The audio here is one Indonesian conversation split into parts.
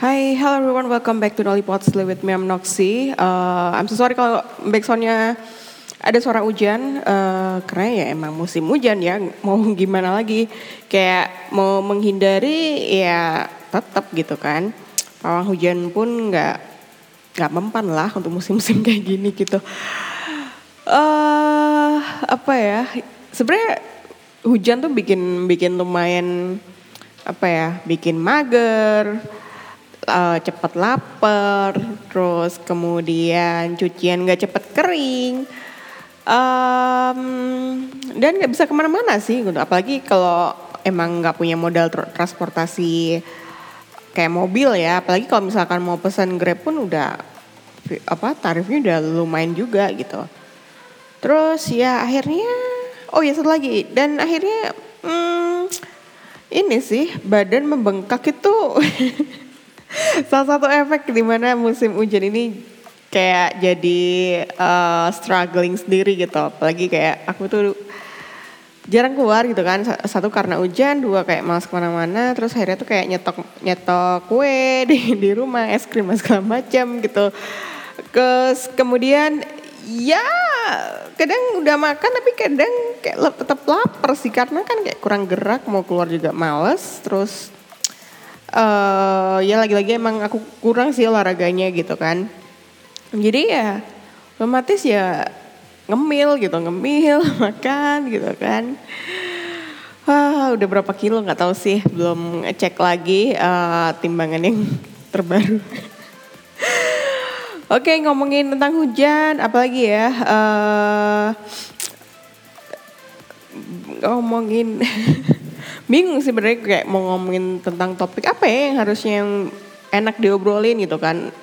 Hi, hello everyone. Welcome back to Nolly Potsley with me, I'm Noxy. Uh, I'm so sorry kalau backsoundnya ada suara hujan. Uh, karena ya emang musim hujan ya. Mau gimana lagi? Kayak mau menghindari ya tetap gitu kan. Pawang hujan pun nggak nggak mempan lah untuk musim-musim kayak gini gitu. Uh, apa ya? Sebenarnya hujan tuh bikin bikin lumayan apa ya? Bikin mager uh, cepet lapar, terus kemudian cucian gak cepet kering, um, dan nggak bisa ke mana-mana sih, gitu. apalagi kalau emang nggak punya modal transportasi kayak mobil ya, apalagi kalau misalkan mau pesan grab pun udah apa tarifnya udah lumayan juga gitu. Terus ya akhirnya, oh ya satu lagi, dan akhirnya hmm, ini sih badan membengkak itu Salah satu efek di mana musim hujan ini kayak jadi uh, struggling sendiri gitu. Apalagi kayak aku tuh jarang keluar gitu kan. Satu karena hujan, dua kayak malas ke mana-mana. Terus akhirnya tuh kayak nyetok nyetok kue di di rumah, es krim segala macam gitu. Kes, kemudian ya kadang udah makan tapi kadang kayak tetap lapar sih karena kan kayak kurang gerak mau keluar juga males terus uh, ya lagi-lagi emang aku kurang sih olahraganya gitu kan. Jadi ya otomatis ya ngemil gitu, ngemil, makan gitu kan. Wah, udah berapa kilo nggak tahu sih, belum cek lagi uh, timbangan yang terbaru. Oke, ngomongin tentang hujan, apalagi ya? Uh, ngomongin bingung sih sebenarnya kayak mau ngomongin tentang topik apa ya yang harusnya yang enak diobrolin gitu kan.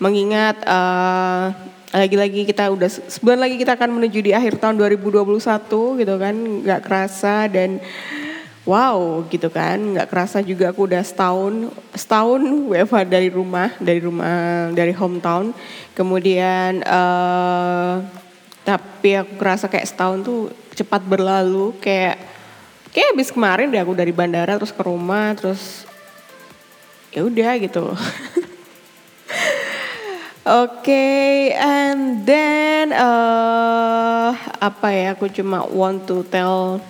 Mengingat uh, lagi-lagi kita udah sebulan lagi kita akan menuju di akhir tahun 2021 gitu kan. Nggak kerasa dan wow gitu kan. Nggak kerasa juga aku udah setahun setahun WFH dari rumah dari rumah dari hometown. Kemudian uh, tapi aku kerasa kayak setahun tuh cepat berlalu kayak kayak habis kemarin deh aku dari bandara terus ke rumah terus ya udah gitu Oke, okay, and then uh, apa ya? Aku cuma want to tell,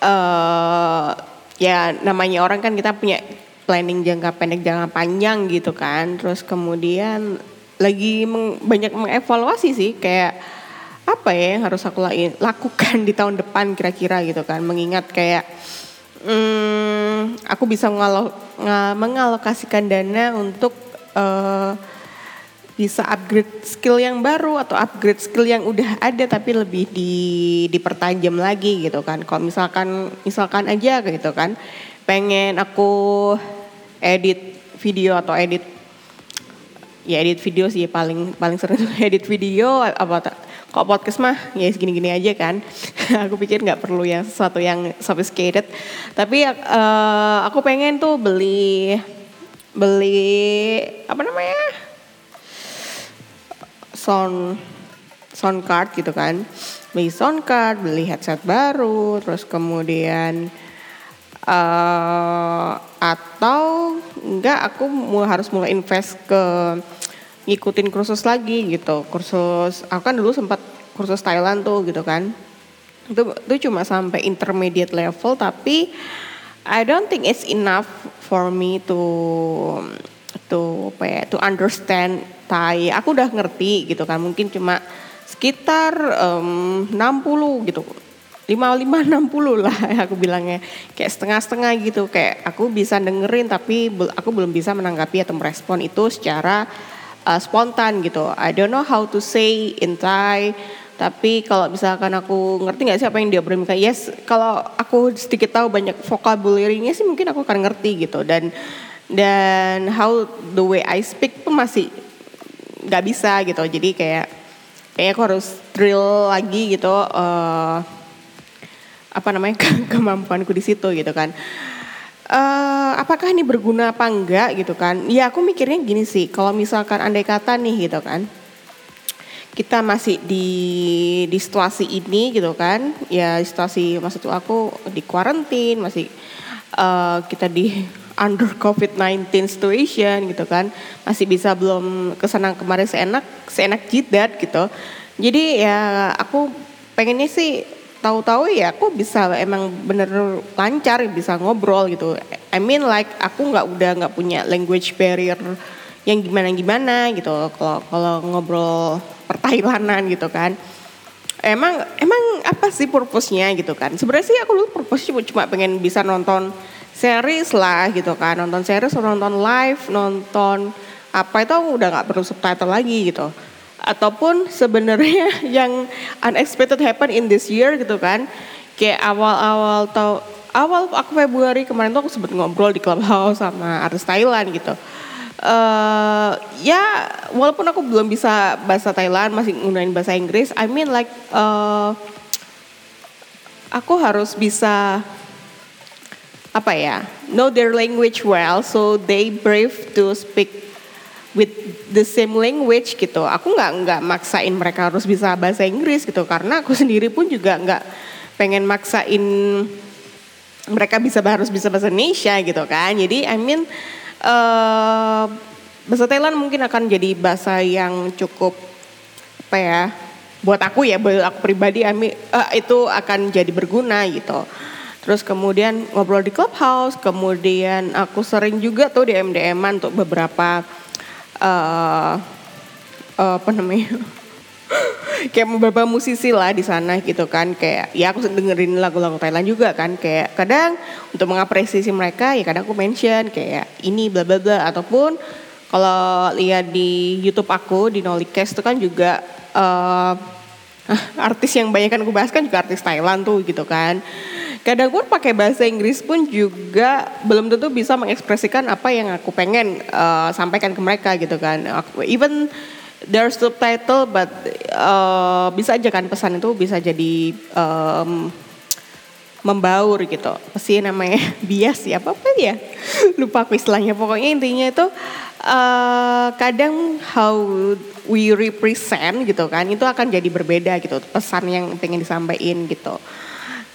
uh, ya namanya orang kan kita punya planning jangka pendek, jangka panjang gitu kan. Terus kemudian lagi meng, banyak mengevaluasi sih, kayak apa ya yang harus aku lakukan di tahun depan kira-kira gitu kan mengingat kayak hmm, aku bisa mengalokasikan dana untuk uh, bisa upgrade skill yang baru atau upgrade skill yang udah ada tapi lebih di dipertajam lagi gitu kan. Kalau misalkan misalkan aja gitu kan pengen aku edit video atau edit ya edit video sih paling paling sering edit video apa kok podcast mah ya segini-gini aja kan. aku pikir nggak perlu yang sesuatu yang sophisticated. Tapi uh, aku pengen tuh beli beli apa namanya sound sound card gitu kan. Beli sound card, beli headset baru, terus kemudian uh, atau enggak aku mau harus mulai invest ke ngikutin kursus lagi gitu. Kursus aku kan dulu sempat kursus Thailand tuh gitu kan. Itu itu cuma sampai intermediate level tapi I don't think it's enough for me to to apa ya to understand Thai. Aku udah ngerti gitu kan mungkin cuma sekitar um, 60 gitu. lima lima enam puluh lah aku bilangnya. Kayak setengah-setengah gitu kayak aku bisa dengerin tapi aku belum bisa menanggapi atau merespon itu secara uh, spontan gitu. I don't know how to say in Thai. Tapi kalau misalkan aku ngerti nggak sih apa yang dia berikan? Yes, kalau aku sedikit tahu banyak vocabulary-nya sih mungkin aku akan ngerti gitu. Dan dan how the way I speak pun masih nggak bisa gitu. Jadi kayak kayak aku harus drill lagi gitu. Uh, apa namanya kemampuanku di situ gitu kan uh, apakah ini berguna apa enggak gitu kan? Ya aku mikirnya gini sih, kalau misalkan andai kata nih gitu kan, kita masih di di situasi ini gitu kan, ya situasi maksud aku di kuarantin masih uh, kita di under COVID-19 situation gitu kan masih bisa belum ke sana kemarin seenak seenak jidat gitu jadi ya aku pengennya sih tahu-tahu ya aku bisa emang bener lancar bisa ngobrol gitu. I mean like aku nggak udah nggak punya language barrier yang gimana gimana gitu kalau kalau ngobrol pertailanan gitu kan. Emang emang apa sih purpose-nya gitu kan? Sebenarnya sih aku dulu purpose cuma pengen bisa nonton series lah gitu kan. Nonton series nonton live nonton apa itu aku udah nggak perlu subtitle lagi gitu ataupun sebenarnya yang unexpected happen in this year gitu kan. Kayak awal-awal tau awal aku Februari kemarin tuh aku sempet ngobrol di clubhouse sama artis Thailand gitu. Uh, ya walaupun aku belum bisa bahasa Thailand masih nggunain bahasa Inggris I mean like uh, aku harus bisa apa ya know their language well so they brave to speak with the same language gitu. Aku nggak nggak maksain mereka harus bisa bahasa Inggris gitu. Karena aku sendiri pun juga nggak pengen maksain mereka bisa harus bisa bahasa Indonesia gitu kan. Jadi I mean uh, bahasa Thailand mungkin akan jadi bahasa yang cukup apa ya buat aku ya buat aku pribadi uh, itu akan jadi berguna gitu. Terus kemudian ngobrol di clubhouse, kemudian aku sering juga tuh di MDM untuk beberapa uh, uh, apa namanya? Kayak beberapa musisi lah di sana gitu kan. Kayak ya aku dengerin lagu-lagu Thailand juga kan. Kayak kadang untuk mengapresiasi mereka ya kadang aku mention kayak ini bla bla bla. Ataupun kalau lihat di YouTube aku di Nolicast itu kan juga uh, artis yang banyak kan aku bahas kan juga artis Thailand tuh gitu kan kadang pun pakai bahasa Inggris pun juga belum tentu bisa mengekspresikan apa yang aku pengen uh, sampaikan ke mereka gitu kan even there's subtitle but uh, bisa aja kan pesan itu bisa jadi um, membaur gitu. Apa sih namanya? Bias ya apa apa ya? Lupa aku istilahnya. Pokoknya intinya itu uh, kadang how we represent gitu kan itu akan jadi berbeda gitu pesan yang pengen disampaikan gitu.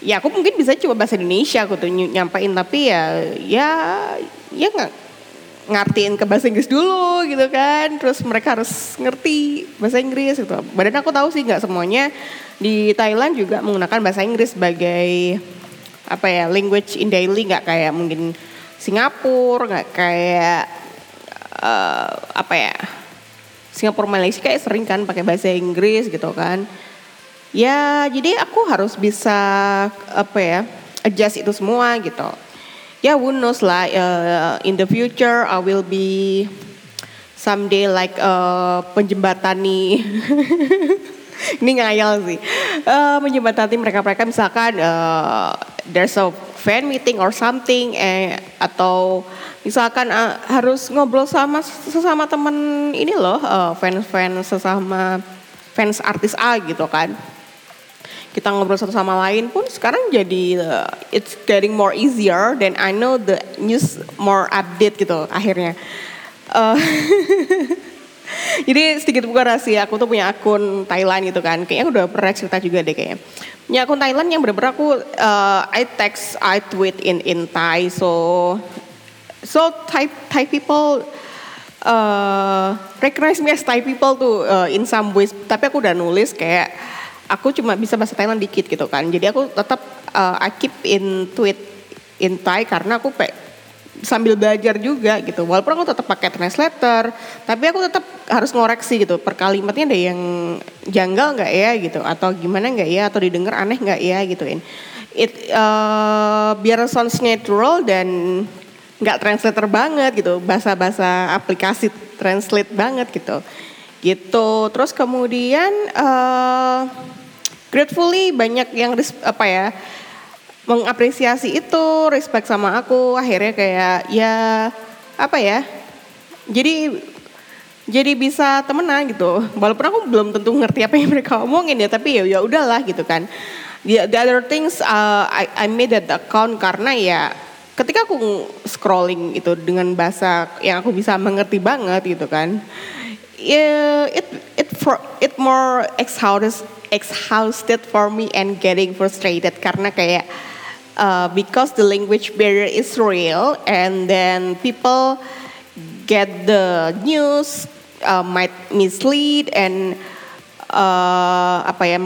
Ya aku mungkin bisa coba bahasa Indonesia aku tuh nyampain tapi ya ya ya nggak ngartiin ke bahasa Inggris dulu gitu kan. Terus mereka harus ngerti bahasa Inggris gitu. Badan aku tahu sih nggak semuanya. Di Thailand juga menggunakan bahasa Inggris sebagai apa ya language in daily nggak kayak mungkin Singapura nggak kayak uh, apa ya Singapura Malaysia kayak sering kan pakai bahasa Inggris gitu kan ya jadi aku harus bisa apa ya adjust itu semua gitu. Ya who knows lah uh, in the future I will be someday like uh, penjembatani. Ini ngayal sih. Uh, menjembatani mereka-mereka misalkan uh, there's a fan meeting or something eh atau misalkan uh, harus ngobrol sama sesama temen ini loh uh, fans-fans sesama fans artis A gitu kan kita ngobrol satu sama lain pun sekarang jadi uh, it's getting more easier dan I know the news more update gitu akhirnya. Uh, jadi sedikit buka rahasia, aku tuh punya akun Thailand gitu kan. Kayaknya udah pernah cerita juga deh kayaknya. Punya akun Thailand yang bener-bener aku uh, I text, I tweet in in Thai. So so Thai Thai people uh, recognize me as Thai people tuh uh, in some ways. Tapi aku udah nulis kayak aku cuma bisa bahasa Thailand dikit gitu kan. Jadi aku tetap uh, I keep in tweet in Thai karena aku pe sambil belajar juga gitu. Walaupun aku tetap pakai translator, tapi aku tetap harus ngoreksi gitu. Per kalimatnya ada yang janggal nggak ya gitu, atau gimana nggak ya, atau didengar aneh nggak ya gituin. It uh, biar sounds natural dan nggak translator banget gitu, bahasa-bahasa aplikasi translate banget gitu gitu. Terus kemudian uh, gratefully banyak yang apa ya mengapresiasi itu respect sama aku. Akhirnya kayak ya apa ya jadi jadi bisa temenan gitu. Walaupun aku belum tentu ngerti apa yang mereka omongin ya tapi ya ya udahlah gitu kan. The, the other things uh, I, I made that account karena ya ketika aku scrolling itu dengan bahasa yang aku bisa mengerti banget gitu kan it it for it more exhausted exhausted for me and getting frustrated. Karena kayak uh, because the language barrier is real and then people get the news uh, might mislead and uh, apa ya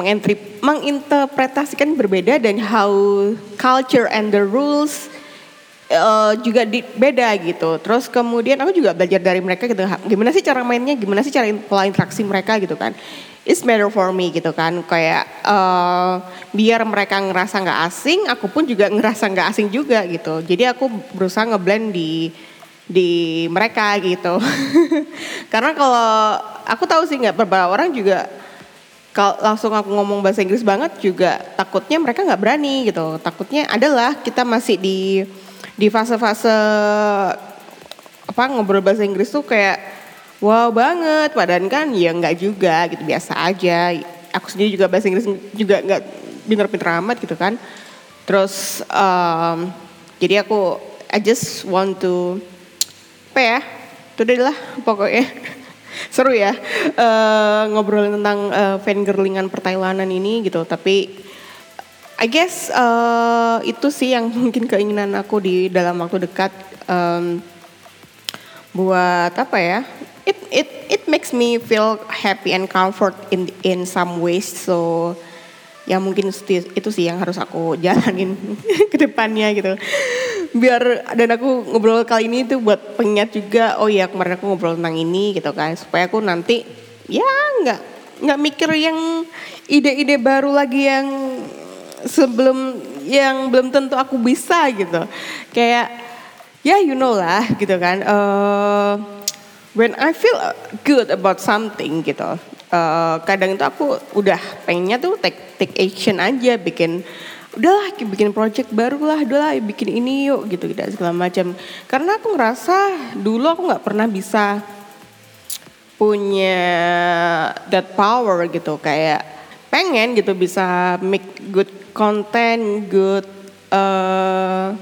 menginterpretasikan berbeda dan how culture and the rules uh, juga di, beda gitu. Terus kemudian aku juga belajar dari mereka gitu. Gimana sih cara mainnya? Gimana sih cara pola interaksi mereka gitu kan? It's matter for me gitu kan. Kayak uh, biar mereka ngerasa nggak asing, aku pun juga ngerasa nggak asing juga gitu. Jadi aku berusaha ngeblend di di mereka gitu. Karena kalau aku tahu sih nggak beberapa orang juga kalau langsung aku ngomong bahasa Inggris banget juga takutnya mereka nggak berani gitu. Takutnya adalah kita masih di di fase-fase apa ngobrol bahasa Inggris tuh kayak wow banget. Padahal kan ya nggak juga gitu biasa aja. Aku sendiri juga bahasa Inggris juga nggak pinter-pinter amat gitu kan. Terus um, jadi aku I just want to apa ya itu deh lah pokoknya. Seru ya uh, ngobrolin tentang uh, fangirlingan pertailanan ini gitu. Tapi I guess uh, itu sih yang mungkin keinginan aku di dalam waktu dekat um, buat apa ya? It it it makes me feel happy and comfort in in some ways. So ya mungkin itu sih yang harus aku jalanin ke depannya gitu. Biar dan aku ngobrol kali ini tuh buat pengingat juga. Oh iya kemarin aku ngobrol tentang ini gitu kan. Supaya aku nanti ya nggak nggak mikir yang ide-ide baru lagi yang sebelum yang belum tentu aku bisa gitu. Kayak ya yeah, you know lah gitu kan. Uh, when I feel good about something gitu. Uh, kadang itu aku udah pengennya tuh take take action aja bikin udahlah bikin project baru lah udahlah bikin ini yuk gitu gitu segala macam karena aku ngerasa dulu aku nggak pernah bisa punya that power gitu kayak pengen gitu bisa make good content, good uh,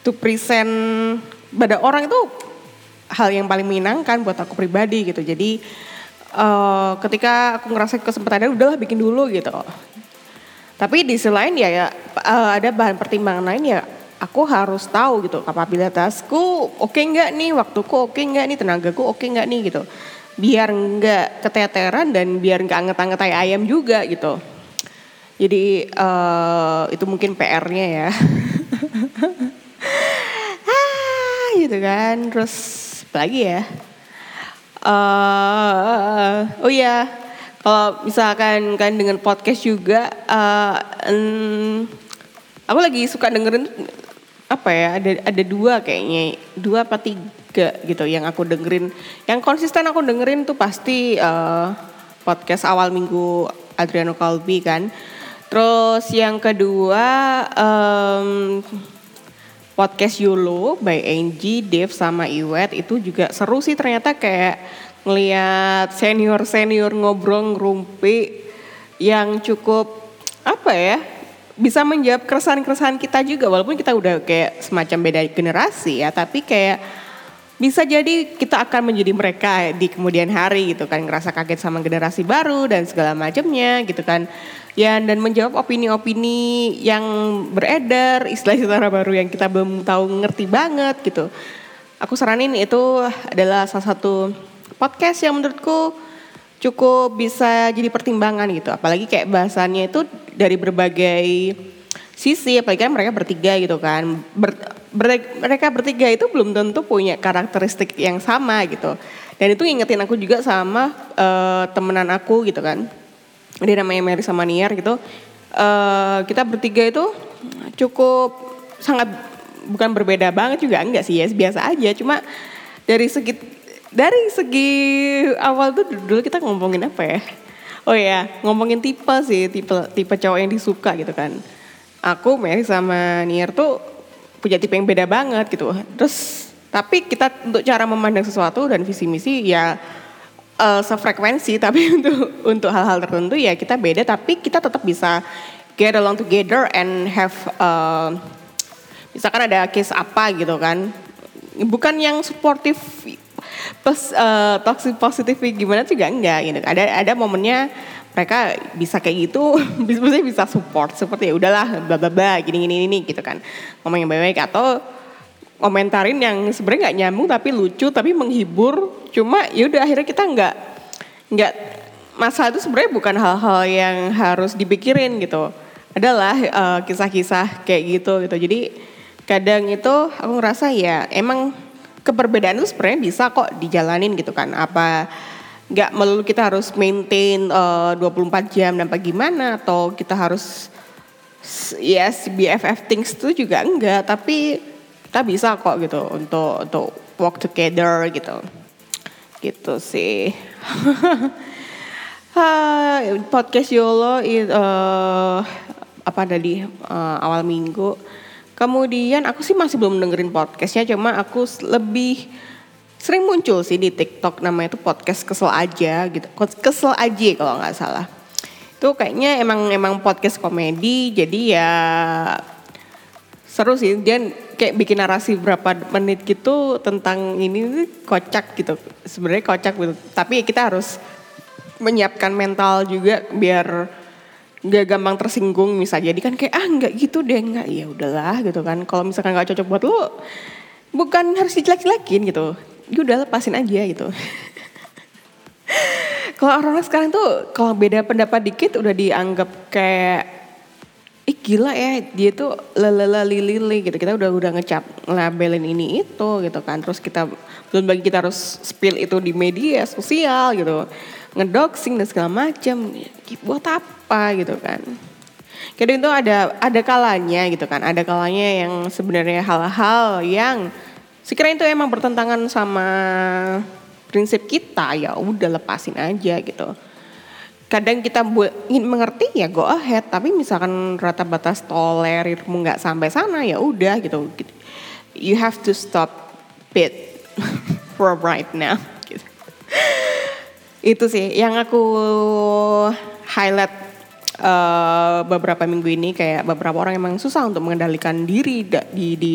to present pada orang itu hal yang paling menyenangkan buat aku pribadi gitu. Jadi uh, ketika aku ngerasa kesempatannya udahlah bikin dulu gitu. Tapi di sisi lain ya, ya uh, ada bahan pertimbangan lain ya aku harus tahu gitu kapabilitasku oke okay nggak nih, waktuku oke okay nggak nih, tenagaku oke okay nggak nih gitu. Biar nggak keteteran dan biar nggak anget-anget ayam juga gitu. Jadi uh, itu mungkin PR-nya ya. ah, gitu kan. Terus lagi ya? Uh, oh iya, kalau misalkan kan dengan podcast juga, uh, um, aku lagi suka dengerin apa ya? Ada ada dua kayaknya, dua apa tiga gitu yang aku dengerin. Yang konsisten aku dengerin tuh pasti uh, podcast awal minggu Adriano Kalbi kan Terus yang kedua um, podcast Yolo by Angie, Dave sama Iwet itu juga seru sih ternyata kayak ngelihat senior-senior ngobrol ngerumpi yang cukup apa ya bisa menjawab keresahan-keresahan kita juga walaupun kita udah kayak semacam beda generasi ya tapi kayak bisa jadi kita akan menjadi mereka di kemudian hari gitu kan ngerasa kaget sama generasi baru dan segala macamnya gitu kan. Ya dan menjawab opini-opini yang beredar istilah-istilah baru yang kita belum tahu ngerti banget gitu. Aku saranin itu adalah salah satu podcast yang menurutku cukup bisa jadi pertimbangan gitu apalagi kayak bahasannya itu dari berbagai sisi apalagi kan mereka bertiga gitu kan Ber, mereka bertiga itu belum tentu punya karakteristik yang sama gitu. Dan itu ngingetin aku juga sama uh, temenan aku gitu kan. Dia namanya Mary sama Niar gitu. Uh, kita bertiga itu cukup sangat bukan berbeda banget juga enggak sih ya biasa aja cuma dari segi dari segi awal tuh dulu kita ngomongin apa ya oh ya ngomongin tipe sih tipe tipe cowok yang disuka gitu kan aku Mary sama Niar tuh punya tipe yang beda banget gitu. Terus tapi kita untuk cara memandang sesuatu dan visi misi ya uh, sefrekuensi tapi untuk untuk hal-hal tertentu ya kita beda tapi kita tetap bisa get along together and have uh, misalkan ada case apa gitu kan. Bukan yang suportif plus uh, toxic positif gimana juga enggak gitu. Ada ada momennya mereka bisa kayak gitu bisa bisa support seperti ya udahlah bla bla bla gini gini ini gitu kan. Ngomong yang baik-baik atau komentarin yang sebenarnya nggak nyambung tapi lucu tapi menghibur. Cuma ya udah akhirnya kita nggak nggak masalah itu sebenarnya bukan hal-hal yang harus dipikirin gitu. Adalah uh, kisah-kisah kayak gitu gitu. Jadi kadang itu aku ngerasa ya emang keperbedaan itu sebenarnya bisa kok dijalanin gitu kan. Apa nggak melulu kita harus maintain uh, 24 jam dan gimana? Atau kita harus yes BFF things itu juga enggak tapi kita bisa kok gitu untuk untuk work together gitu. Gitu sih. Podcast Yolo uh, apa tadi uh, awal minggu kemudian aku sih masih belum dengerin podcastnya cuma aku lebih sering muncul sih di TikTok namanya itu podcast kesel aja gitu. Kesel aja kalau nggak salah. Itu kayaknya emang emang podcast komedi jadi ya seru sih dia kayak bikin narasi berapa menit gitu tentang ini kocak gitu. Sebenarnya kocak gitu. Tapi kita harus menyiapkan mental juga biar nggak gampang tersinggung misalnya. Jadi kan kayak ah nggak gitu deh nggak. Ya udahlah gitu kan. Kalau misalkan nggak cocok buat lo bukan harus dijelek-jelekin gitu. Ya udah lepasin aja gitu. Kalau orang-orang sekarang tuh kalau beda pendapat dikit udah dianggap kayak ih gila ya dia tuh lelala lili gitu. Kita udah udah ngecap labelin ini itu gitu kan. Terus kita belum bagi kita harus spill itu di media sosial gitu. Ngedoxing dan segala macam buat apa gitu kan. Kadang itu ada ada kalanya gitu kan. Ada kalanya yang sebenarnya hal-hal yang sekiranya itu emang bertentangan sama prinsip kita ya udah lepasin aja gitu. Kadang kita ingin mengerti ya go ahead. Tapi misalkan rata batas tolerirmu nggak sampai sana ya udah gitu. You have to stop it for right now. Gitu. itu sih yang aku highlight uh, beberapa minggu ini kayak beberapa orang emang susah untuk mengendalikan diri di di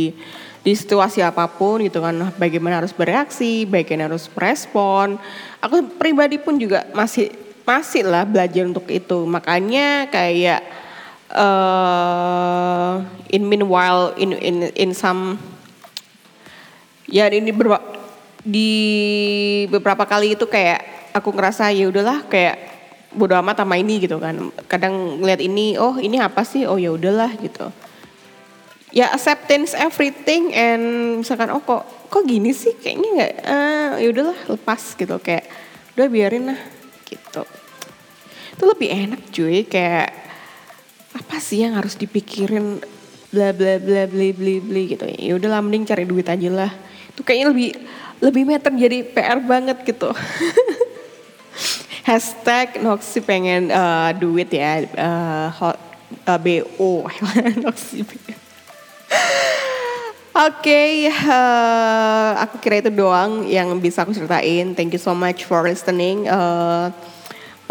di situasi apa pun gitu kan. Bagaimana harus bereaksi bagaimana harus merespon. Aku pribadi pun juga masih masih lah belajar untuk itu. Makanya kayak uh, in meanwhile in in in some ya ini ber, di beberapa kali itu kayak aku ngerasa ya udahlah kayak bodo amat sama ini gitu kan. Kadang ngeliat ini oh ini apa sih? Oh ya udahlah gitu. Ya acceptance everything and misalkan oh kok kok gini sih? Kayaknya nggak uh, ya udahlah lepas gitu. Kayak udah biarin lah gitu. Itu lebih enak cuy. Kayak apa sih yang harus dipikirin? Bla bla bla bla bla bla gitu. Ya udahlah mending cari duit aja lah. Itu kayaknya lebih lebih meter jadi PR banget gitu hashtag Noxy pengen uh, duit ya uh, hot, uh, BO pengen Oke, okay, uh, aku kira itu doang yang bisa aku ceritain. Thank you so much for listening uh,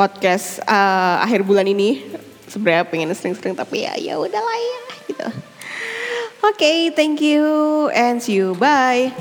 podcast uh, akhir bulan ini. Sebenarnya pengen sering-sering tapi ya ya udahlah ya gitu. Oke, okay, thank you and see you. Bye.